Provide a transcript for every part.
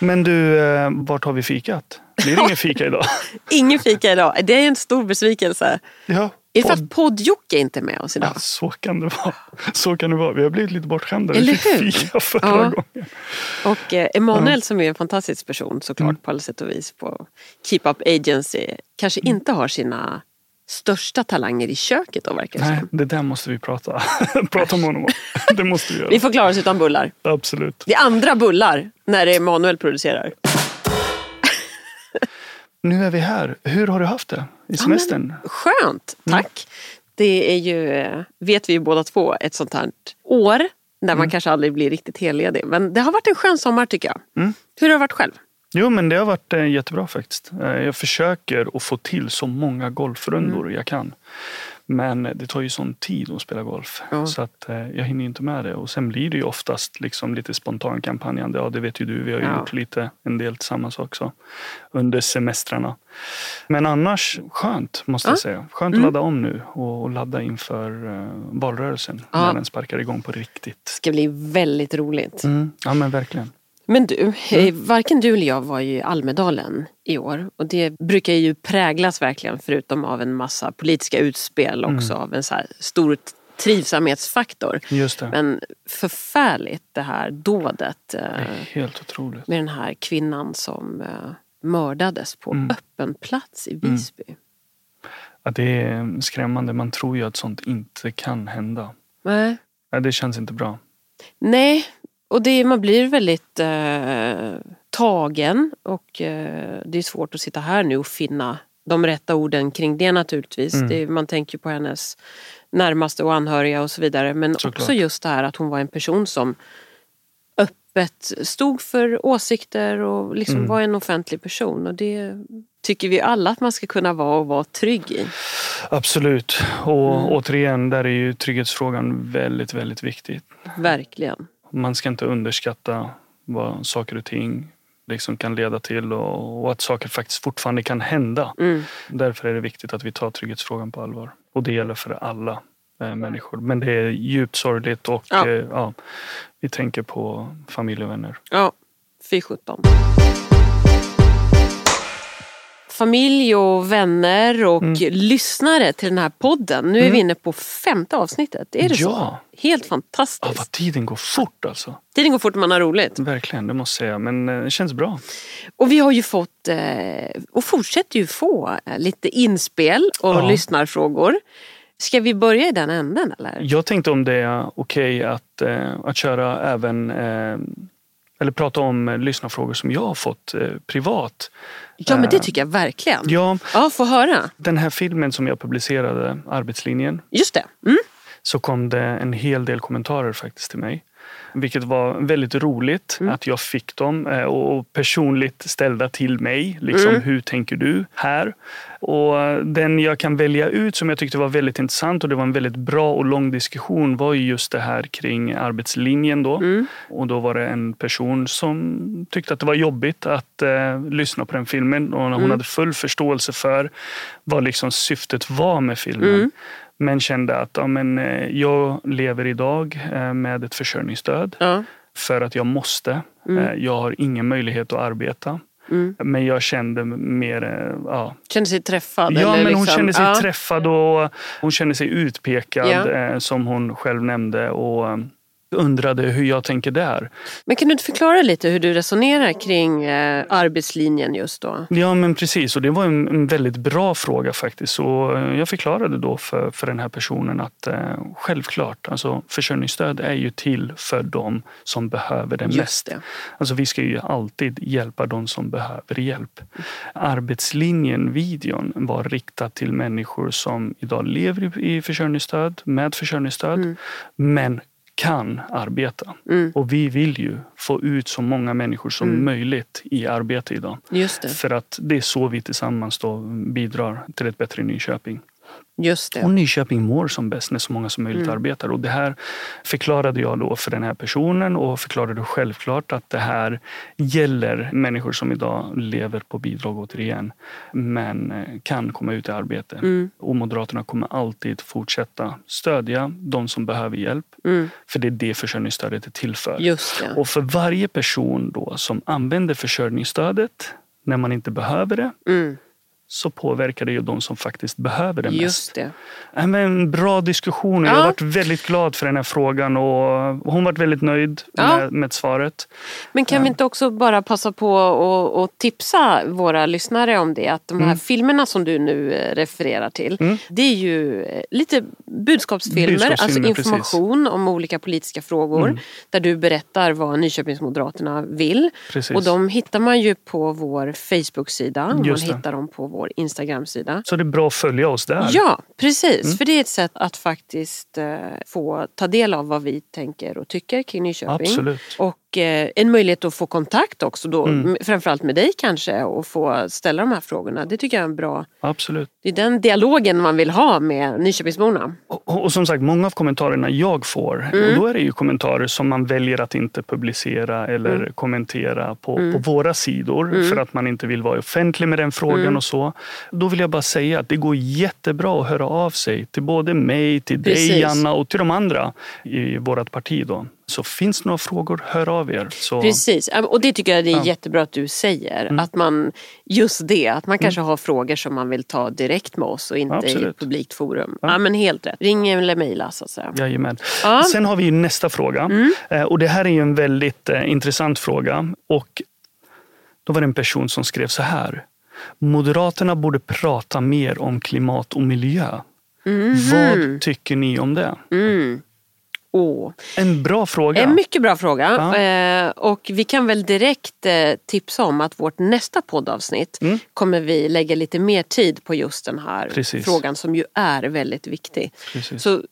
Men du, eh, vart har vi fikat? Blir det ingen fika idag? Ingen fika idag. Det är en stor besvikelse. Ja, Är det för att podd-Jocke inte är med oss idag? Ja, så kan det vara. Så kan det vara. Vi har blivit lite bortskämda. Eller Vi fick hur? fika förra Ja. gången. Och eh, Emanuel som är en fantastisk person såklart Mm. på alla sätt och vis på Keep Up Agency kanske Mm. inte har sina största talanger i köket då verkar det Nej, det där måste vi prata, prata om honom om. Det måste vi göra. Vi får klara oss utan bullar. Absolut. Det är andra bullar när det är Emanuel producerar. Nu är vi här. Hur har du haft det i semestern? Skönt, Mm. tack. Det är ju, eh, vet vi ju båda två, ett sånt här år Mm. man kanske aldrig blir riktigt helledig. Men det har varit en skön sommar tycker jag. Mm. Hur har det varit själv? Jo, men det har varit eh, jättebra faktiskt. Eh, Jag försöker att få till så många golfrundor Mm. jag kan. Men det tar ju sån tid att spela golf. Ja. Så att eh, jag hinner inte med det. Och sen blir det ju oftast liksom lite spontan kampanjande. Ja, det vet ju du. Vi har ju Ja. gjort lite, en del tillsammans också. Under semestrarna. Men annars skönt måste jag Ja. säga. Skönt Mm. att ladda om nu. Och, ladda inför uh, valrörelsen. När den sparkar igång på riktigt. Det ska bli väldigt roligt. Mm. Ja men verkligen. Men du, Mm. varken du eller jag var ju i Almedalen i år. Och det brukar ju präglas verkligen, förutom av en massa politiska utspel, Mm. också av en så stor trivsamhetsfaktor. Just det. Men förfärligt det här dådet eh, det är helt otroligt. med den här kvinnan som eh, mördades på Mm. öppen plats i Visby. Ja, det är skrämmande. Man tror ju att sånt inte kan hända. Nej. Ja, det känns inte bra. Nej, och det, man blir väldigt eh, tagen och eh, det är svårt att sitta här nu och finna de rätta orden kring det naturligtvis. Mm. Det, man tänker på hennes närmaste och anhöriga och så vidare. Men Såklart. också just det här att hon var en person som öppet stod för åsikter och liksom Mm. var en offentlig person. Och det tycker vi alla att man ska kunna vara och vara trygg i. Absolut. Och Mm. återigen, där är ju trygghetsfrågan väldigt, väldigt viktig. Verkligen. Man ska inte underskatta vad saker och ting liksom kan leda till och, och att saker faktiskt fortfarande kan hända. Mm. Därför är det viktigt att vi tar trygghetsfrågan på allvar. Och det gäller för alla eh, människor. Men det är djupt sorgligt och Ja. eh, ja, vi tänker på familj och vänner. Ja, fy sjutton. Familj och vänner och Mm. lyssnare till den här podden. Nu är vi inne på femte avsnittet. Är det så? Ja. Helt Ja, fantastiskt. vad tiden går fort alltså. Tiden går fort när man har roligt. Verkligen, det måste jag säga. Men eh, det känns bra. Och vi har ju fått, eh, och fortsätter ju få, eh, lite inspel och Ja. lyssnarfrågor. Ska vi börja i den änden eller? Jag tänkte om det är okej att, eh, att köra även eh, eller prata om eh, lyssnarfrågor som jag har fått eh, privat. Ja men det tycker jag verkligen. Ja, Ja, få höra. den här filmen som jag publicerade, Arbetslinjen, Just det. Mm. så kom det en hel del kommentarer faktiskt till mig. Vilket var väldigt roligt Mm. att jag fick dem eh, och personligt ställda till mig. Liksom, Mm. Hur tänker du här? Och den jag kan välja ut som jag tyckte var väldigt intressant och det var en väldigt bra och lång diskussion var ju just det här kring arbetslinjen. Då. Mm. Och då var det en person som tyckte att det var jobbigt att eh, lyssna på den filmen och hon Mm. hade full förståelse för vad liksom syftet var med filmen. Men kände att ja, men, eh, jag lever idag eh, med ett försörjningsstöd Ja. för att jag måste. Mm. Eh, Jag har ingen möjlighet att arbeta. Mm. Men jag kände mer, ja. Kände sig träffad? Ja, men hon liksom, kände sig ja. träffad och hon kände sig utpekad Ja. som hon själv nämnde och undrade hur jag tänker där. Men kan du inte förklara lite hur du resonerar kring eh, arbetslinjen just då? Ja men precis och det var en, en väldigt bra fråga faktiskt. Så eh, jag förklarade då för, för den här personen att eh, självklart, alltså försörjningsstöd är ju till för de som behöver det mest. Just det. Alltså vi ska ju alltid hjälpa de som behöver hjälp. Arbetslinjen-videon var riktad till människor som idag lever i i försörjningsstöd, med försörjningsstöd, Mm. men kan arbeta. Mm. Och vi vill ju få ut så många människor som Mm. möjligt i arbete idag. För att det är så vi tillsammans då bidrar till ett bättre Nyköping. Just det. Och Nyköping mår som bäst när så många som möjligt Mm. arbetar. Och det här förklarade jag då för den här personen och förklarade självklart att det här gäller människor som idag lever på bidrag återigen men eh, kan komma ut i arbete. Mm. Och Moderaterna kommer alltid fortsätta stödja de som behöver hjälp. Mm. För det är det försörjningsstödet är till för. Just det. Och för varje person då som använder försörjningsstödet när man inte behöver det Mm. Så påverkar det ju de som faktiskt behöver det mest. Just det. Ja, men en bra diskussion och jag Ja. har varit väldigt glad för den här frågan och hon varit väldigt nöjd Ja. med, med svaret. Men kan vi inte också bara passa på och, och tipsa våra lyssnare om det? Att de här Mm. filmerna som du nu eh, refererar till. Mm. Det är ju eh, lite budskapsfilmer, Budskapsfilmer, alltså information om olika politiska frågor. Mm. Där du berättar vad Nyköpingsmoderaterna vill. Precis. Och de hittar man ju på vår Facebook-sida. Man hittar dem på vår Instagram-sida. Så det är bra att följa oss där. Ja, precis. Mm. För det är ett sätt att faktiskt eh, få ta del av vad vi tänker och tycker kring Nyköping. Absolut. Och eh, en möjlighet att få kontakt också då, Mm. framförallt med dig kanske och få ställa de här frågorna. Det tycker jag är en bra, Absolut. det är den dialogen man vill ha med Nyköpingsborna. Och, och som sagt, många av kommentarerna jag får, Mm. och då är det ju kommentarer som man väljer att inte publicera eller Mm. kommentera på, Mm. på våra sidor Mm. för att man inte vill vara offentlig med den frågan Mm. och så. Då vill jag bara säga att det går jättebra att höra av sig till både mig, till dig Precis. Anna och till de andra i vårt parti. Då. Så finns det några frågor, hör av er. Så, Precis, och det tycker jag det är Ja. jättebra att du säger. Mm. Att man, just det, att man kanske har frågor som man vill ta direkt med oss och inte i Absolut. ett publikt forum. Ja. Ja. men helt rätt, ring eller mejla så att säga. Jajamän. Ja. Sen har vi nästa fråga. Mm. Eh, Och det här är en väldigt eh, intressant fråga. Och då var det en person som skrev så här. Moderaterna borde prata mer om klimat och miljö. Mhm. Vad tycker ni om det? Åh. En bra fråga. En mycket bra fråga. Eh, och vi kan väl direkt eh, tipsa om att vårt nästa poddavsnitt Mm. kommer vi lägga lite mer tid på just den här Precis. frågan som ju är väldigt viktig. Precis. Så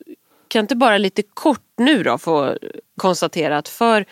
kan inte bara lite kort nu då få konstatera att för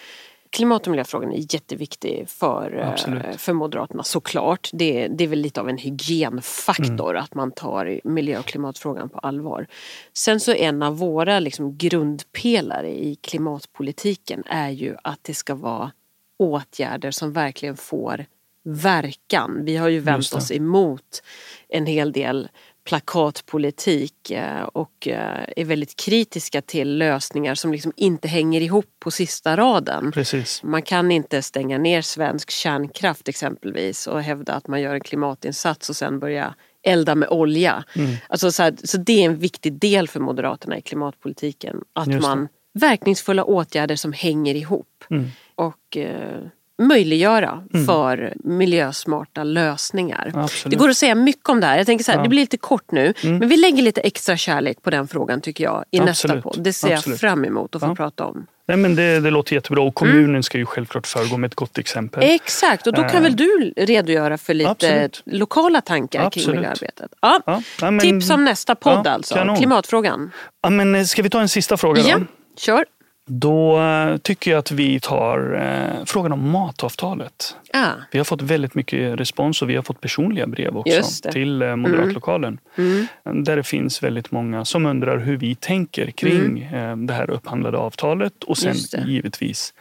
klimat och miljöfrågan är jätteviktig för, eh, Absolut. för Moderaterna såklart. Det, det är väl lite av en hygienfaktor Mm. att man tar miljö och klimatfrågan på allvar. Sen så en av våra liksom grundpelare i klimatpolitiken är ju att det ska vara åtgärder som verkligen får verkan. Vi har ju vänt oss emot en hel del plakatpolitik eh, och eh, är väldigt kritiska till lösningar som liksom inte hänger ihop på sista raden. Precis. Man kan inte stänga ner svensk kärnkraft exempelvis och hävda att man gör en klimatinsats och sen börja elda med olja. Mm. Alltså så, här, så det är en viktig del för Moderaterna i klimatpolitiken. Att man verkningsfulla åtgärder som hänger ihop Mm. och eh, möjliggöra för miljösmarta lösningar. Absolut. Det går att säga mycket om det här. Jag tänker så här, Ja. det blir lite kort nu. Mm. Men vi lägger lite extra kärlek på den frågan tycker jag i nästa Absolut. podd. Det ser jag Absolut. fram emot att få Ja. prata om. Nej, men det, det låter jättebra och kommunen Mm. ska ju självklart föregå med ett gott exempel. Exakt, och då kan Eh. väl du redogöra för lite Absolut. lokala tankar kring Absolut. miljöarbetet. Ja. Ja, men- Tips om nästa podd alltså, kanon. klimatfrågan. Ja, men eh, ska vi ta en sista fråga då? Ja, kör. Då eh, tycker jag att vi tar eh, frågan om matavtalet. Ah. Vi har fått väldigt mycket respons och vi har fått personliga brev också till eh, Moderatlokalen. Mm. Där det finns väldigt många som undrar hur vi tänker kring eh, det här upphandlade avtalet och sen Mm. Givetvis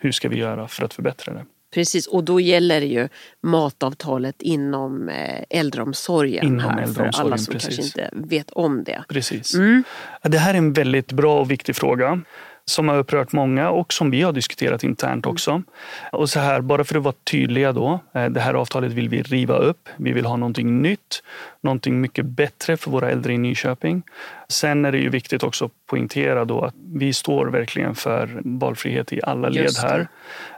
hur ska vi göra för att förbättra det? Precis, och då gäller det ju matavtalet inom eh, äldreomsorgen Inom här för äldreomsorgen, alla som precis. kanske inte vet om det. Precis. Mm. Det här är en väldigt bra och viktig fråga som har upprört många och som vi har diskuterat internt Mm. också. Och så här, bara för att vara tydliga då. eh, Det här avtalet vill vi riva upp. Vi vill ha någonting nytt, någonting mycket bättre för våra äldre i Nyköping. Sen är det ju viktigt också att poängtera då att vi står verkligen för valfrihet i alla led här.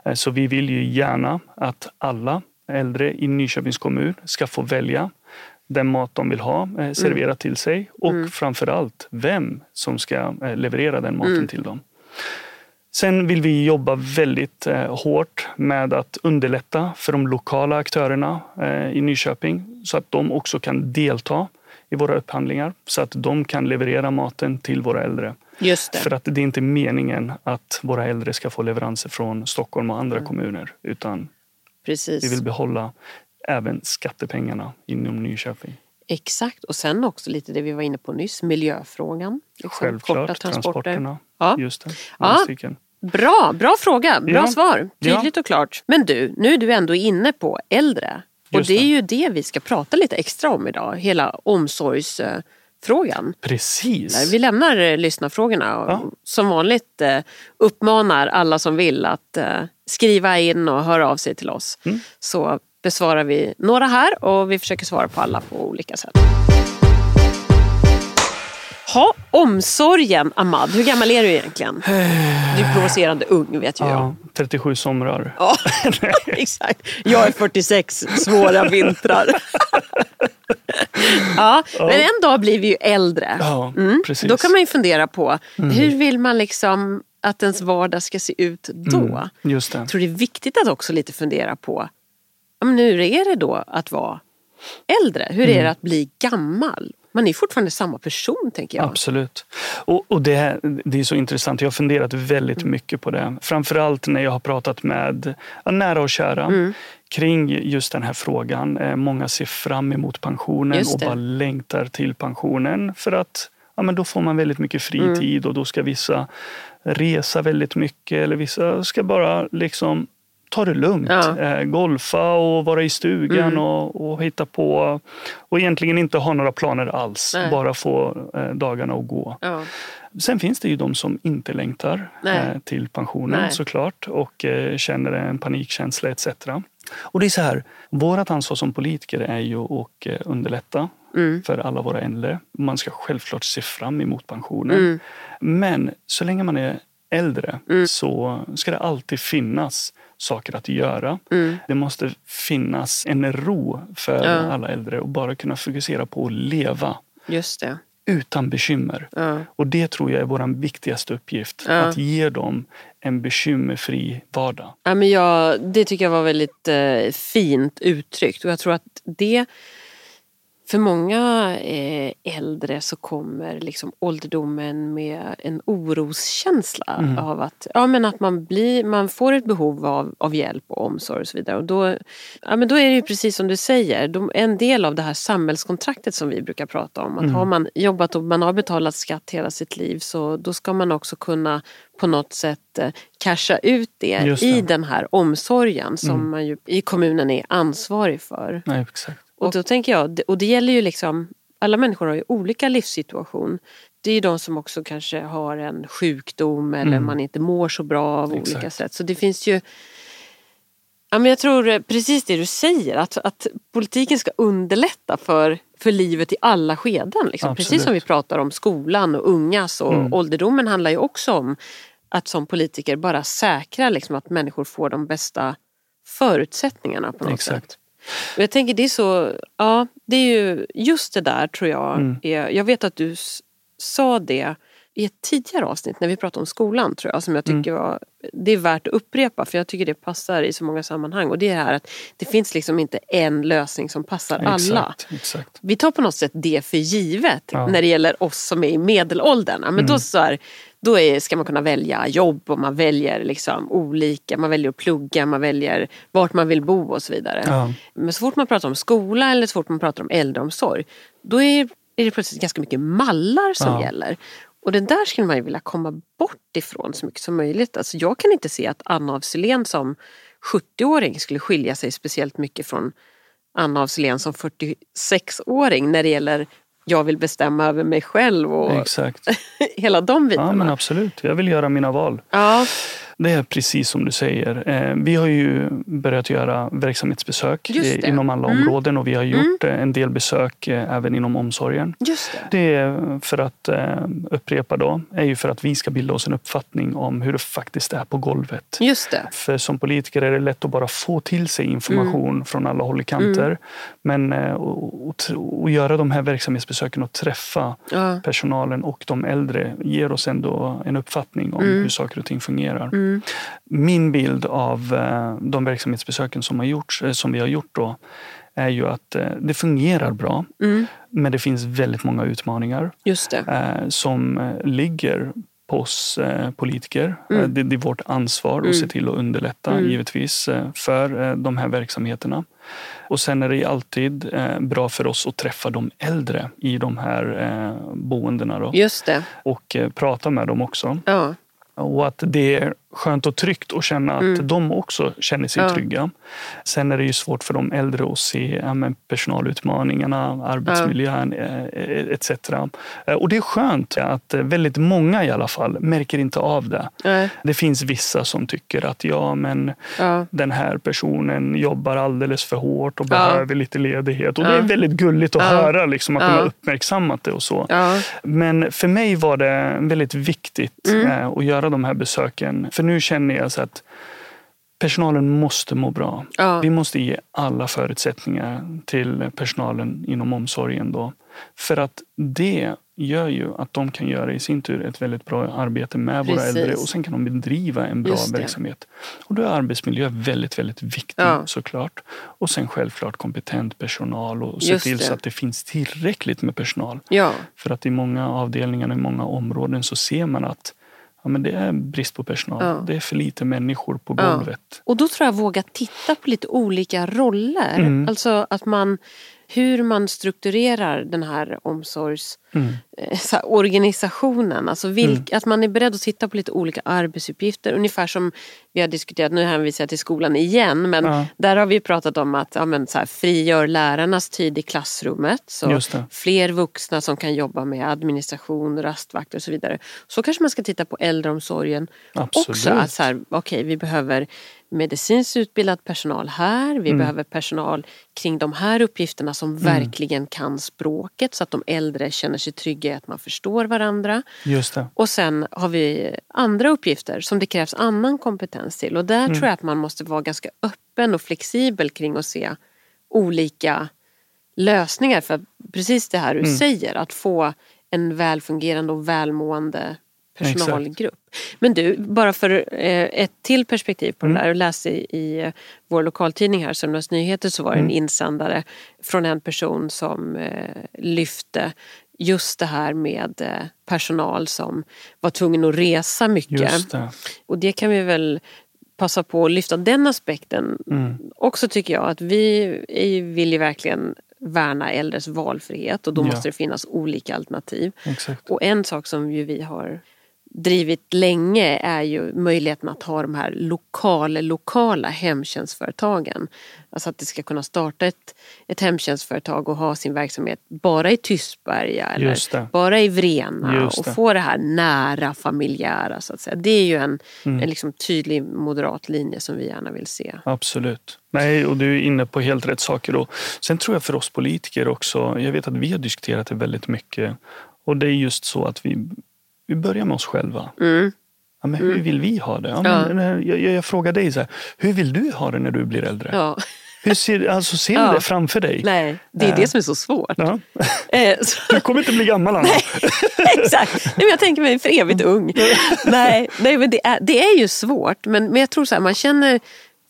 Eh, Så vi vill ju gärna att alla äldre i Nyköpings kommun ska få välja den mat de vill ha eh, serverat till sig och Mm. framför allt vem som ska eh, leverera den maten Mm. till dem. Sen vill vi jobba väldigt eh, hårt med att underlätta för de lokala aktörerna eh, i Nyköping så att de också kan delta i våra upphandlingar så att de kan leverera maten till våra äldre. Just det. För att det är inte meningen att våra äldre ska få leveranser från Stockholm och andra kommuner utan Precis. vi vill behålla även skattepengarna inom Nyköping. Exakt, och sen också lite det vi var inne på nyss, miljöfrågan. Liksom, Självklart, korta transporterna. Ja. Just det, Ja. Bra, bra fråga, bra Ja. svar. Tydligt och klart. Men du, nu är du ändå inne på äldre. Och Just det är ju det vi ska prata lite extra om idag, hela omsorgsfrågan. Precis. Vi lämnar eh, lyssnarfrågorna och Ja. som vanligt eh, uppmanar alla som vill att eh, skriva in och höra av sig till oss. Mm. Så besvarar vi några här och vi försöker svara på alla på olika sätt. Ha, omsorgen, Ahmad. Hur gammal är du egentligen? Du är provocerande ung vet ju jag. Ja, 37 somrar. Ja, exakt. Jag är 46, svåra vintrar. ja, men en dag blir vi ju äldre. Ja, precis. Då kan man ju fundera på hur vill man liksom att ens vardag ska se ut då? Mm, just det. Jag tror det är viktigt att också lite fundera på men hur är det då att vara äldre? Hur Mm. är det att bli gammal? Man är fortfarande samma person tänker jag. Absolut. Och, och det, det är så intressant. Jag har funderat väldigt Mm. mycket på det. Framförallt när jag har pratat med nära och kära Mm. kring just den här frågan. Eh, Många ser fram emot pensionen och bara längtar till pensionen för att ja, men då får man väldigt mycket fritid Mm. och då ska vissa resa väldigt mycket eller vissa ska bara liksom ta det lugnt. Ja. Mm. Eh, golfa och vara i stugan och, och hitta på och egentligen inte ha några planer alls. Nej. Bara få eh, dagarna att gå. Ja. Sen finns det ju de som inte längtar eh, till pensionen Nej. såklart och eh, känner en panikkänsla etc. Och det är så här, vårt ansvar som politiker är ju att underlätta Mm. för alla våra äldre. Man ska självklart se fram emot pensionen. Mm. Men så länge man är äldre så ska det alltid finnas saker att göra. Mm. Det måste finnas en ro för Ja. alla äldre och bara kunna fokusera på att leva Just det. utan bekymmer. Ja. Och det tror jag är vår viktigaste uppgift. Ja. Att ge dem en bekymmerfri vardag. Ja, men jag, det tycker jag var väldigt eh, fint uttryckt och jag tror att det för många eh, äldre så kommer liksom ålderdomen med en oroskänsla av att, ja, men att man, blir, man får ett behov av, av hjälp och omsorg och så vidare. Och då, ja, men då är det ju precis som du säger, de, en del av det här samhällskontraktet som vi brukar prata om. Att Har man jobbat och man har betalat skatt hela sitt liv så då ska man också kunna på något sätt eh, casha ut det, det. i den här omsorgen som man ju i kommunen är ansvarig för. Nej, exakt. Och då tänker jag, och det gäller ju liksom, alla människor har ju olika livssituation. Det är ju de som också kanske har en sjukdom eller man inte mår så bra av olika Exakt. sätt. Så det finns ju Ja, men jag tror eh, precis det du säger, att, att politiken ska underlätta för, för livet i alla skeden. Liksom. Precis som vi pratar om skolan och ungas och ålderdomen handlar ju också om att som politiker bara säkra liksom, att människor får de bästa förutsättningarna på något Exakt. sätt. Jag tänker det är så, ja det är ju just det där tror jag. Mm. Är, jag vet att du sa det i ett tidigare avsnitt när vi pratade om skolan tror jag. Som jag Mm. tycker var, det är värt att upprepa för jag tycker det passar i så många sammanhang. Och det är det här att det finns liksom inte en lösning som passar alla. Exakt, exakt. Vi tar på något sätt det för givet Ja. Mm. när det gäller oss som är i medelåldern. Men då, så här, då är, ska man kunna välja jobb och man väljer liksom olika, man väljer att plugga, man väljer vart man vill bo och så vidare. Ja. Men så fort man pratar om skola eller så fort man pratar om äldreomsorg då är, är det plötsligt ganska mycket mallar som Ja. gäller. Och det där skulle man ju vilja komma bort ifrån så mycket som möjligt. Alltså jag kan inte se att Anna af Sillén som 70-åring skulle skilja sig speciellt mycket från Anna af Sillén som 46-åring när det gäller jag vill bestämma över mig själv och Exakt. hela de Ja, bitarna. men absolut. Jag vill göra mina val. Ja, Det är precis som du säger. Eh, Vi har ju börjat göra verksamhetsbesök inom alla Mm. områden och vi har gjort eh, en del besök eh, även inom omsorgen. just det. Det är för att eh, upprepa då, är ju för att vi ska bilda oss en uppfattning om hur det faktiskt är på golvet. Just det. För som politiker är det lätt att bara få till sig information Mm. från alla håll och kanter. Men eh, och, och, och göra de här verksamhetsbesöken och träffa Ja. personalen och de äldre ger oss ändå en uppfattning om Mm. hur saker och ting fungerar. Min bild av eh, de verksamhetsbesöken som, har gjorts, eh, som vi har gjort då är ju att eh, det fungerar bra. Mm. Men det finns väldigt många utmaningar som ligger på oss politiker. Mm. Det, är vårt ansvar mm. att se till att underlätta mm. givetvis för de här verksamheterna. Och sen är det alltid bra för oss att träffa de äldre i de här boendena. Då. Och prata med dem också. Ja. Och att det är skönt och tryggt att känna att mm. de också känner sig ja. trygga. Sen är det ju svårt för de äldre att se ja, personalutmaningarna, arbetsmiljön ja. Eh, etc. Eh, och det är skönt att väldigt många i alla fall märker inte av det. Nej. Det finns vissa som tycker att ja, men den här personen jobbar alldeles för hårt och behöver lite ledighet. Och det är väldigt gulligt att höra liksom, att de har uppmärksammat det och så. Men för mig var det väldigt viktigt mm. Eh, att göra de här besöken för nu känner jag så att personalen måste må bra. Ja. Vi måste ge alla förutsättningar till personalen inom omsorgen. Då. För att det gör ju att de kan göra i sin tur ett väldigt bra arbete med Precis. våra äldre och sen kan de bedriva en bra verksamhet. Och då är arbetsmiljö väldigt, väldigt viktigt ja. såklart. Och sen självklart kompetent personal och se till så att det finns tillräckligt med personal. Ja. För att i många avdelningar, i många områden så ser man att ja, men det är brist på personal. Ja. Det är för lite människor på golvet. Ja. Och då tror jag våga titta på lite olika roller. Mm. Alltså att man hur man strukturerar den här omsorgsorganisationen. Mm. Eh, alltså vilk, mm. Att man är beredd att titta på lite olika arbetsuppgifter. Ungefär som vi har diskuterat, nu hänvisar jag till skolan igen, men ja. där har vi pratat om att ja, men så här, frigör lärarnas tid i klassrummet. Så fler vuxna som kan jobba med administration, rastvakter och så vidare. Så kanske man ska titta på äldreomsorgen Absolut. också. Att så här, okay, vi behöver medicinskt utbildad personal här. Vi mm. behöver personal kring de här uppgifterna som mm. verkligen kan språket så att de äldre känner sig trygga i att man förstår varandra. Just det. Och sen har vi andra uppgifter som det krävs annan kompetens till. Och där mm. tror jag att man måste vara ganska öppen och flexibel kring att se olika lösningar för precis det här du mm. säger. Att få en välfungerande och välmående personalgrupp. Exakt. Men du, bara för eh, ett till perspektiv på mm. det där. Jag läste i, i vår lokaltidning här, Sörmlands Nyheter, så var det mm. en insändare från en person som eh, lyfte just det här med eh, personal som var tvungen att resa mycket. Det. Och det kan vi väl passa på att lyfta den aspekten mm. också tycker jag. Att vi vill ju verkligen värna äldres valfrihet och då ja. måste det finnas olika alternativ. Exakt. Och en sak som ju vi har drivit länge är ju möjligheten att ha de här lokala, lokala hemtjänstföretagen. Alltså att det ska kunna starta ett, ett hemtjänstföretag och ha sin verksamhet bara i Tystberga eller bara i Vrena och få det här nära familjära så att säga. Det är ju en, mm. en liksom tydlig moderat linje som vi gärna vill se. Absolut. Nej, och du är inne på helt rätt saker. Då. Sen tror jag för oss politiker också, jag vet att vi har diskuterat det väldigt mycket och det är just så att vi vi börjar med oss själva. Mm. Ja, men hur mm. vill vi ha det? Ja, men, ja. jag, jag, jag, frågar dig, så här, hur vill du ha det när du blir äldre? Ja. Hur ser, alltså, ser du det framför dig? Nej, det är äh. det som är så svårt. Ja. Eh, du kommer inte bli gammal Anna. Nej, exakt. jag tänker mig för evigt ung. nej, nej men det är, det är ju svårt. Men, men jag tror så här, man känner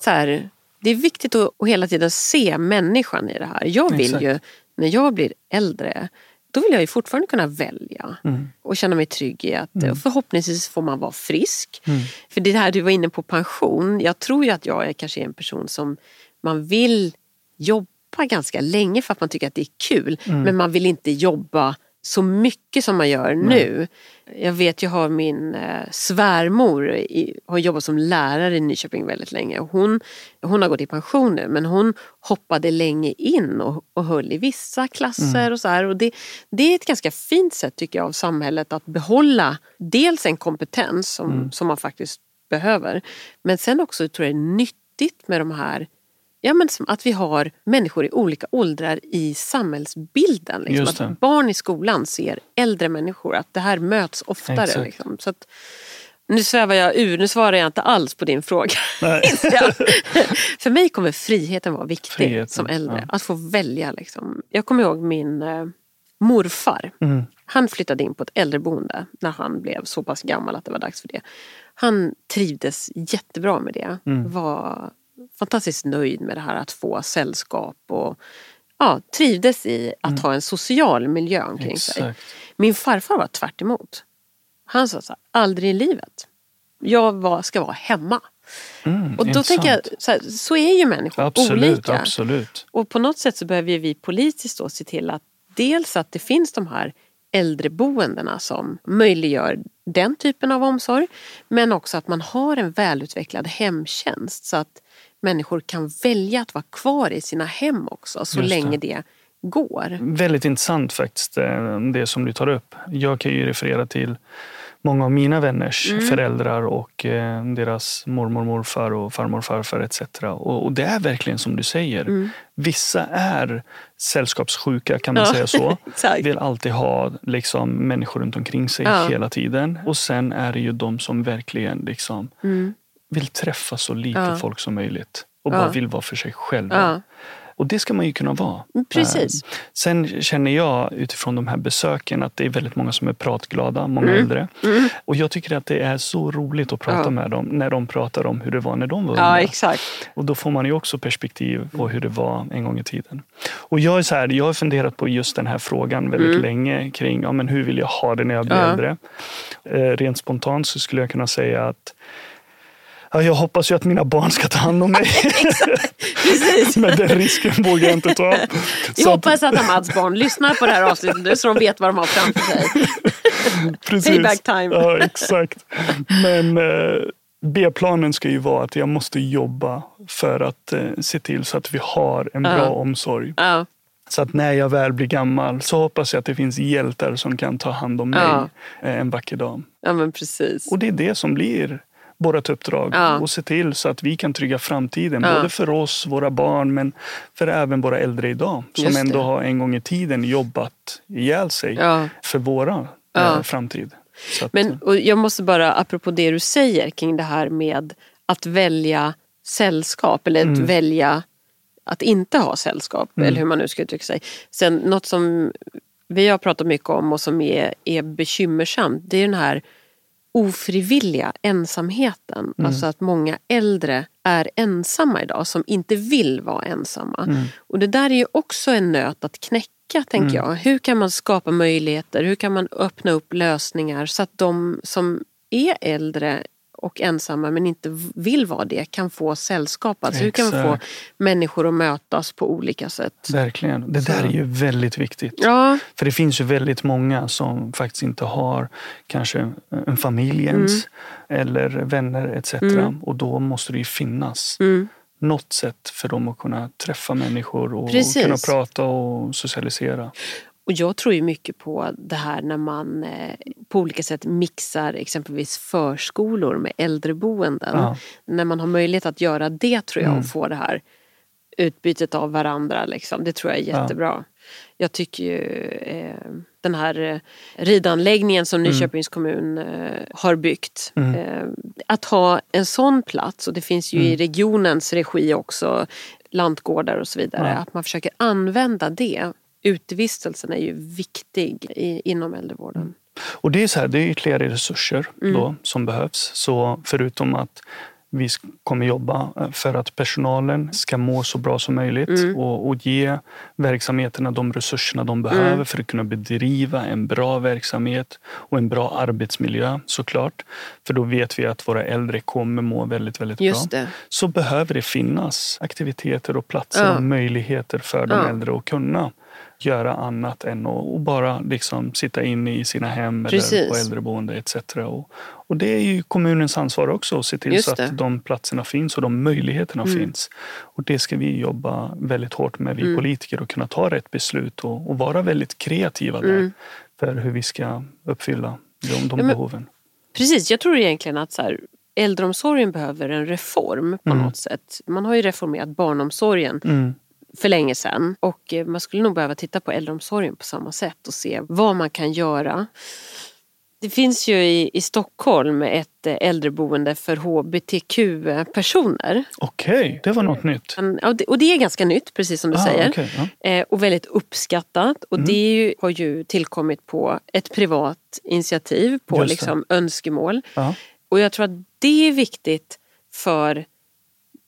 så här, det är viktigt att, att hela tiden se människan i det här. Jag vill exakt. ju, när jag blir äldre, då vill jag ju fortfarande kunna välja mm. och känna mig trygg i att mm. förhoppningsvis får man vara frisk. Mm. För det här du var inne på pension, jag tror ju att jag är kanske en person som man vill jobba ganska länge för att man tycker att det är kul mm. men man vill inte jobba så mycket som man gör nu. Jag vet, jag har min eh, svärmor, i, har jobbat som lärare i Nyköping väldigt länge. Hon, hon har gått i pension nu men hon hoppade länge in och, och höll i vissa klasser mm. och så här. Och det, det är ett ganska fint sätt tycker jag av samhället att behålla dels en kompetens som, mm. som man faktiskt behöver. Men sen också tror jag det är nyttigt med de här Ja, men som att vi har människor i olika åldrar i samhällsbilden. Liksom. Att barn i skolan ser äldre människor, att det här möts oftare. Liksom. Så att, nu svävar jag ur, nu svarar jag inte alls på din fråga. För mig kommer friheten vara viktig friheten, som äldre. Ja. Att få välja. Liksom. Jag kommer ihåg min eh, morfar. Mm. Han flyttade in på ett äldreboende när han blev så pass gammal att det var dags för det. Han trivdes jättebra med det. Mm. Var fantastiskt nöjd med det här att få sällskap och ja, trivdes i att mm. ha en social miljö omkring Exakt. sig. Min farfar var tvärt emot. Han sa så här, aldrig i livet. Jag var, ska vara hemma. Mm, Och då tänker jag, intressant. så, här, så är ju människor Absolut, olika. absolut. Och på något sätt så behöver vi politiskt då se till att dels att det finns de här äldreboendena som möjliggör den typen av omsorg. Men också att man har en välutvecklad hemtjänst så att människor kan välja att vara kvar i sina hem också så det. länge det går. Väldigt intressant faktiskt, eh, det som du tar upp. Jag kan ju referera till många av mina vänners Mm. föräldrar och eh, deras mormor, morfar och farmor, farfar etc. Och, och det är verkligen som du säger. Vissa är sällskapssjuka kan man Mm. Ja, säga så. Vill alltid ha liksom, människor runt omkring sig Ja. hela tiden. Och sen är det ju de som verkligen liksom, Mm. Vill träffa så lite Ja. folk som möjligt. Och Ja. bara vill vara för sig själva. Ja, Och det ska man ju kunna vara. precis. Eh, Sen känner jag utifrån de här besöken att det är väldigt många som är pratglada, många Mm. äldre. Och jag tycker att det är så roligt att prata Ja. med dem när de pratar om hur det var när de var Ja, unga. exakt. Och då får man ju också perspektiv på hur det var en gång i tiden. Och jag är så här, jag har funderat på just den här frågan väldigt Mm. länge kring ja, men hur vill jag ha det när jag blir Ja. äldre. Eh, rent spontant så skulle jag kunna säga att ja, jag hoppas ju att mina barn ska ta hand om mig. Men den risken vågar jag inte ta. Att- hoppas att Amads barn lyssnar på det här avsnittet nu så de vet vad de har framför sig. Precis. Payback time. Ja, exakt. Men eh, B-planen ska ju vara att jag måste jobba för att eh, se till så att vi har en bra omsorg. Ja, Så att när jag väl blir gammal så hoppas jag att det finns hjältar som kan ta hand om mig Ja. eh, en vacker dag. ja men precis. Och det är det som blir vårt uppdrag. Ja. Och se till så att vi kan trygga framtiden. Ja. Både för oss, våra barn, men för även våra äldre idag. Som ändå har en gång i tiden jobbat ihjäl sig Ja. för våra Ja. eh, framtid. Att, Men jag måste bara, apropå det du säger kring det här med att välja sällskap eller att välja att inte ha sällskap, eller hur man nu ska uttrycka sig. Sen något som vi har pratat mycket om och som är, är bekymmersamt, det är den här ofrivilliga ensamheten. Alltså att många äldre är ensamma idag som inte vill vara ensamma. Och det där är ju också en nöt att knäcka tänker jag. Hur kan man skapa möjligheter? Hur kan man öppna upp lösningar så att de som är äldre och ensamma men inte vill vara det kan få sällskap. Alltså hur kan man få människor att mötas på olika sätt? Verkligen. Det där är ju väldigt viktigt. Ja, För det finns ju väldigt många som faktiskt inte har kanske en familj ens Mm. eller vänner etc. Och då måste det ju finnas mm. något sätt för dem att kunna träffa människor och Precis. kunna prata och socialisera. Och jag tror ju mycket på det här när man eh, på olika sätt mixar exempelvis förskolor med äldreboenden. Ja. När man har möjlighet att göra det tror jag Mm. och få det här utbytet av varandra. Liksom. Det tror jag är Ja. jättebra. Jag tycker ju eh, den här eh, ridanläggningen som Nyköpings kommun eh, har byggt. Mm. Eh, att ha en sån plats, och det finns ju i Mm. regionens regi också, lantgårdar och så vidare. Ja. Att man försöker använda det. Utevistelsen är ju viktig i, inom äldrevården. Och det är så här, det är ytterligare resurser Mm. då som behövs. Så förutom att vi kommer jobba eh, för att personalen ska må så bra som möjligt Mm. och, och ge verksamheterna de resurserna de behöver Mm. för att kunna bedriva en bra verksamhet och en bra arbetsmiljö såklart. För då vet vi att våra äldre kommer må väldigt, väldigt Just bra. det. Så behöver det finnas aktiviteter och platser Ja. och möjligheter för de Ja. äldre att kunna göra annat än att bara liksom sitta inne i sina hem eller Precis. på äldreboende etc. Och, och det är ju kommunens ansvar också att se till Just så det. att de platserna finns och de möjligheterna Mm. finns. Och det ska vi jobba väldigt hårt med, vi Mm. politiker, och kunna ta rätt beslut och, och vara väldigt kreativa där Mm. för hur vi ska uppfylla de, de Ja, men- behoven. Precis, jag tror egentligen att så här, äldreomsorgen behöver en reform på Mm. något sätt. Man har ju reformerat barnomsorgen Mm. För länge sedan och eh, man skulle nog behöva titta på äldreomsorgen på samma sätt och se vad man kan göra. Det finns ju i, i Stockholm ett eh, äldreboende för hbtq-personer. Okej, det var något nytt. Och det är ganska nytt, precis som du Ah, säger. okej, ja. Eh, och väldigt uppskattat. Och Mm. det ju, har ju tillkommit på ett privat initiativ, på liksom önskemål. Ja. Och jag tror att det är viktigt för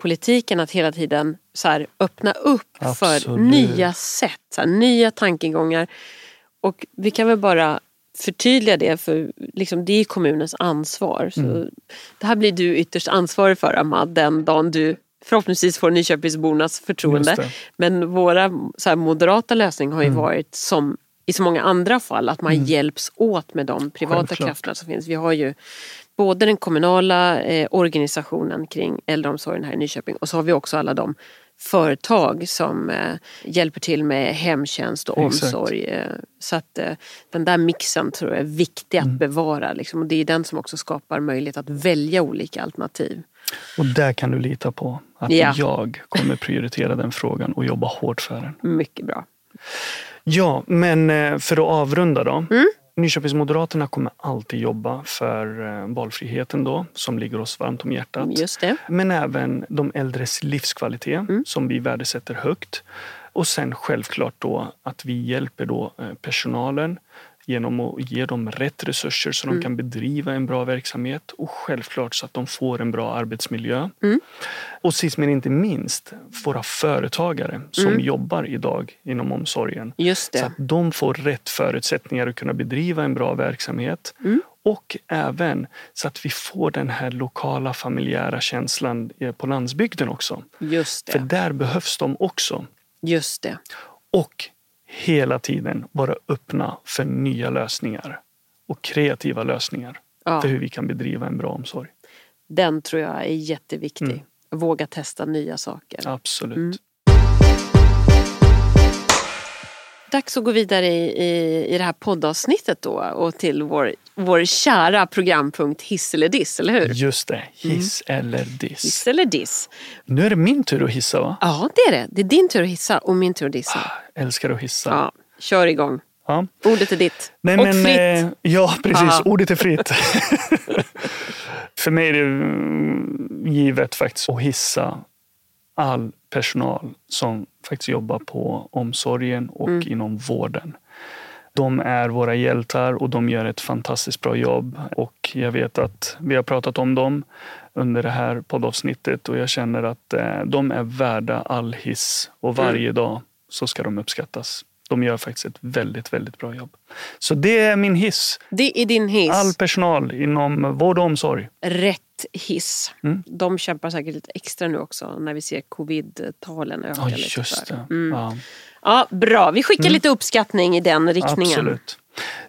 politiken att hela tiden så här, öppna upp för Absolut. nya sätt, så här, nya tankegångar. Och vi kan väl bara förtydliga det, för liksom, det är kommunens ansvar. Så Mm. Det här blir du ytterst ansvarig för, Ahmad, den dagen du förhoppningsvis får Nyköpingsbornas förtroende. Men våra så här, moderata lösning har ju Mm. varit som i så många andra fall att man hjälps åt med de privata Självklart. krafterna som finns. Vi har ju både den kommunala eh, organisationen kring äldreomsorgen här i Nyköping och så har vi också alla de företag som eh, hjälper till med hemtjänst och Exakt. omsorg. Eh, så att eh, den där mixen tror jag är viktig Mm. att bevara. Liksom. Och det är den som också skapar möjlighet att välja olika alternativ. Och där kan du lita på att Ja. jag kommer prioritera den frågan och jobba hårt för den. Mycket bra. Ja, men eh, för att avrunda då. Mm. Nyköpingsmoderaterna kommer alltid jobba för eh, valfriheten då, som ligger oss varmt om hjärtat. Det. Men även de äldres livskvalitet Mm. som vi värdesätter högt. Och sen självklart då att vi hjälper då eh, personalen genom att ge dem rätt resurser så Mm. de kan bedriva en bra verksamhet och självklart så att de får en bra arbetsmiljö. Mm. Och sist men inte minst våra företagare som Mm. jobbar idag inom omsorgen. Just Så det. att de får rätt förutsättningar att kunna bedriva en bra verksamhet. Mm. Och även så att vi får den här lokala familjära känslan eh, på landsbygden också. Just För det. där behövs de också. Just det. Och hela tiden vara öppna för nya lösningar och kreativa lösningar Ja. för hur vi kan bedriva en bra omsorg. Den tror jag är jätteviktig. Mm. Våga testa nya saker. Absolut. Mm. Dags att gå vidare i, i, i det här poddavsnittet då och till vår, vår kära programpunkt Hiss eller diss, eller hur? Just det, hiss eller Mm. Hiss diss. eller diss. Nu är det min tur att hissa va? Ja, det är det. Det är din tur att hissa och min tur att dissa. Älskar att hissa. Ja, kör igång. Ja. Ordet är ditt. Nej, och men, fritt. eh, ja, precis. Aha. Ordet är fritt. För mig är det mm, givet faktiskt att hissa all personal som faktiskt jobbar på omsorgen och Mm. inom vården. De är våra hjältar och de gör ett fantastiskt bra jobb. Och jag vet att vi har pratat om dem under det här poddavsnittet och jag känner att eh, de är värda all hiss och varje dag så ska de uppskattas. De gör faktiskt ett väldigt, väldigt bra jobb. Så det är min hiss. Det är din hiss. All personal inom vård och omsorg. Rätt hiss. Mm. De kämpar säkert lite extra nu också när vi ser covid-talen öka Ja, lite. det. Mm. Ja, Ja, bra. Vi skickar lite uppskattning i den riktningen. absolut.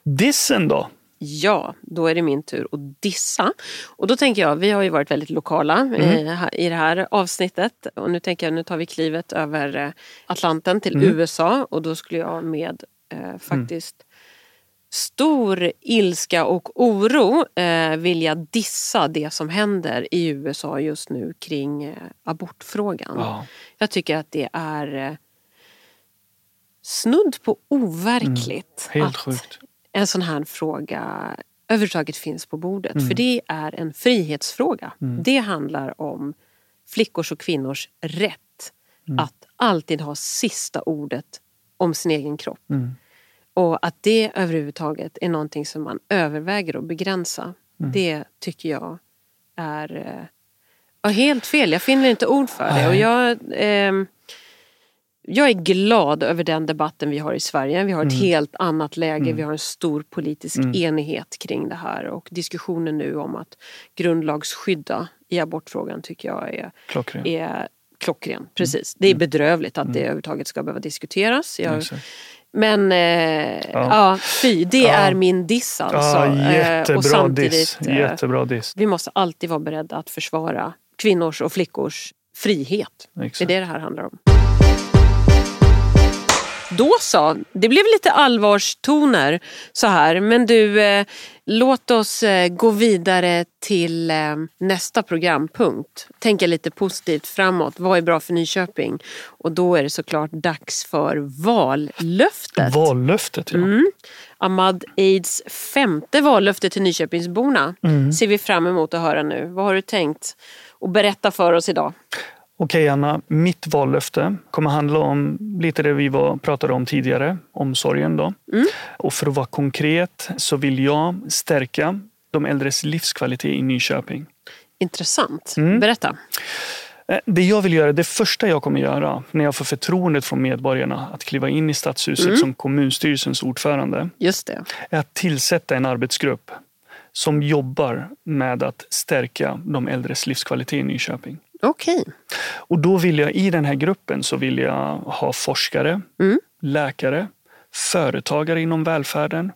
Dissen då? Ja, då är det min tur att dissa. Och då tänker jag, vi har ju varit väldigt lokala Mm. eh, här- i det här avsnittet. Och nu tänker jag, nu tar vi klivet över eh, Atlanten till Mm. USA. Och då skulle jag med eh, faktiskt stor ilska och oro eh, vilja dissa det som händer i USA just nu kring eh, abortfrågan. Ja, Jag tycker att det är eh, snudd på overkligt helt att sjukt. en sån här fråga överhuvudtaget finns på bordet. Mm. För det är en frihetsfråga. Det handlar om flickors och kvinnors rätt Mm. att alltid ha sista ordet om sin egen kropp. Mm. Och att det överhuvudtaget är någonting som man överväger att begränsa. Mm. Det tycker jag är eh, ja, helt fel. Jag finner inte ord för det. Och jag, ehm, jag är glad över den debatten vi har i Sverige. Vi har ett Mm. helt annat läge. Vi har en stor politisk enighet kring det här. Och diskussionen nu om att grundlagsskydda i abortfrågan tycker jag är, Klockren. är klockren. Precis. Det är bedrövligt att det överhuvudtaget ska behöva diskuteras. Jag. Men eh, ja. fy, det Ja. är min diss alltså. Ja, Eh, jättebra och samtidigt, diss. eh, Jättebra diss. Vi måste alltid vara beredda att försvara kvinnors och flickors frihet. Det är Exakt. det det här handlar om. Då så, det blev lite allvarstoner så här. Men du, eh, låt oss eh, gå vidare till eh, nästa programpunkt. Tänka lite positivt framåt. Vad är bra för Nyköping? Och då är det såklart dags för vallöftet. Vallöftet, ja. Mm. Ahmad Aids femte vallöfte till Nyköpingsborna Mm. ser vi fram emot att höra nu. Vad har du tänkt att berätta för oss idag? Okej Anna, mitt vallöfte kommer handla om lite det vi var, pratade om tidigare, omsorgen. Då. Mm. Och för att vara konkret så vill jag stärka de äldres livskvalitet i Nyköping. Intressant. Mm. Berätta. Eh, Det jag vill göra, det första jag kommer göra när jag får förtroendet från medborgarna att kliva in i stadshuset Mm. som kommunstyrelsens ordförande Just det. är att tillsätta en arbetsgrupp som jobbar med att stärka de äldres livskvalitet i Nyköping. Okej. Och då vill jag i den här gruppen så vill jag ha forskare, Mm. läkare, företagare inom välfärden,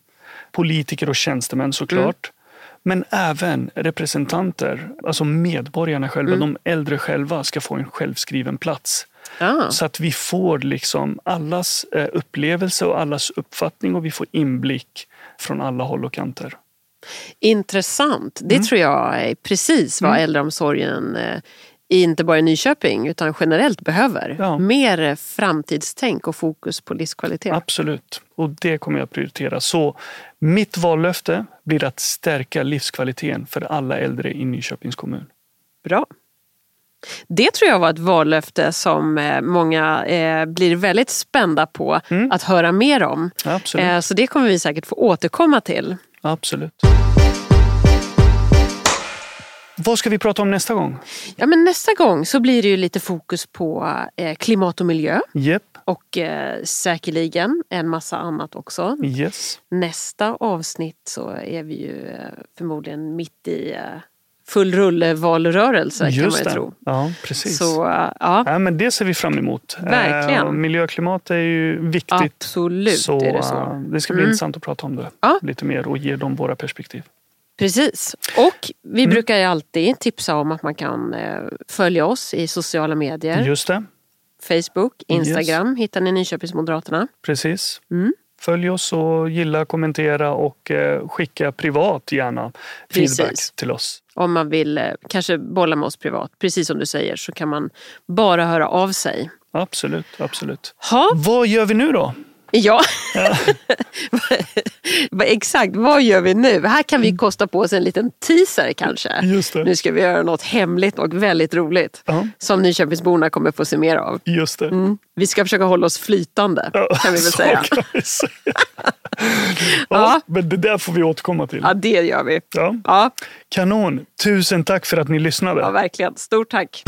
politiker och tjänstemän såklart. Men även representanter, alltså medborgarna själva, de äldre själva ska få en självskriven plats. Ah. Så att vi får liksom allas eh, upplevelse och allas uppfattning och vi får inblick från alla håll och kanter. Intressant. Det Mm. tror jag är precis vad äldreomsorgen eh, inte bara i Nyköping utan generellt behöver. Ja. Mer framtidstänk och fokus på livskvalitet. Absolut. Och det kommer jag att prioritera. Så mitt vallöfte blir att stärka livskvaliteten för alla äldre i Nyköpings kommun. Bra. Det tror jag var ett vallöfte som eh, många eh, blir väldigt spända på Mm. att höra mer om. Absolut. Eh, Så det kommer vi säkert få återkomma till. Absolut. Vad ska vi prata om nästa gång? Ja, men nästa gång så blir det ju lite fokus på eh, klimat och miljö Jepp. och eh, säkerligen en massa annat också. Yes. Nästa avsnitt så är vi ju eh, förmodligen mitt i eh, full rulle valrörelse kan man ju det. tro. Ja, precis. Så eh, ja, Ja, men det ser vi fram emot. Verkligen. Eh, och klimat är ju viktigt. absolut så, är det så. eh, det ska bli Mm. intressant att prata om det Ja. lite mer och ge dem våra perspektiv. Precis. Och vi Mm. brukar ju alltid tipsa om att man kan eh, följa oss i sociala medier. Just det, Facebook, Instagram hittar ni Nyköpingsmoderaterna. precis. Mm. Följ oss och gilla, kommentera och eh, skicka privat gärna feedback Precis. till oss. Om man vill eh, kanske bolla med oss privat. Precis som du säger så kan man bara höra av sig. Absolut, absolut. Ha, Vad gör vi nu då? Ja. Exakt, vad gör vi nu? Här kan Mm. vi kosta på oss en liten teaser kanske. Just det. Nu ska vi göra något hemligt och väldigt roligt. Ja, Som Nyköpingsborna kommer få se mer av. just det. Mm. Vi ska försöka hålla oss flytande Ja, kan vi väl säga. vi säga. ja, Ja. Men det där får vi återkomma till. Ja, det gör vi. Ja. Ja, Kanon! Tusen tack för att ni lyssnade. ja verkligen. Stort tack.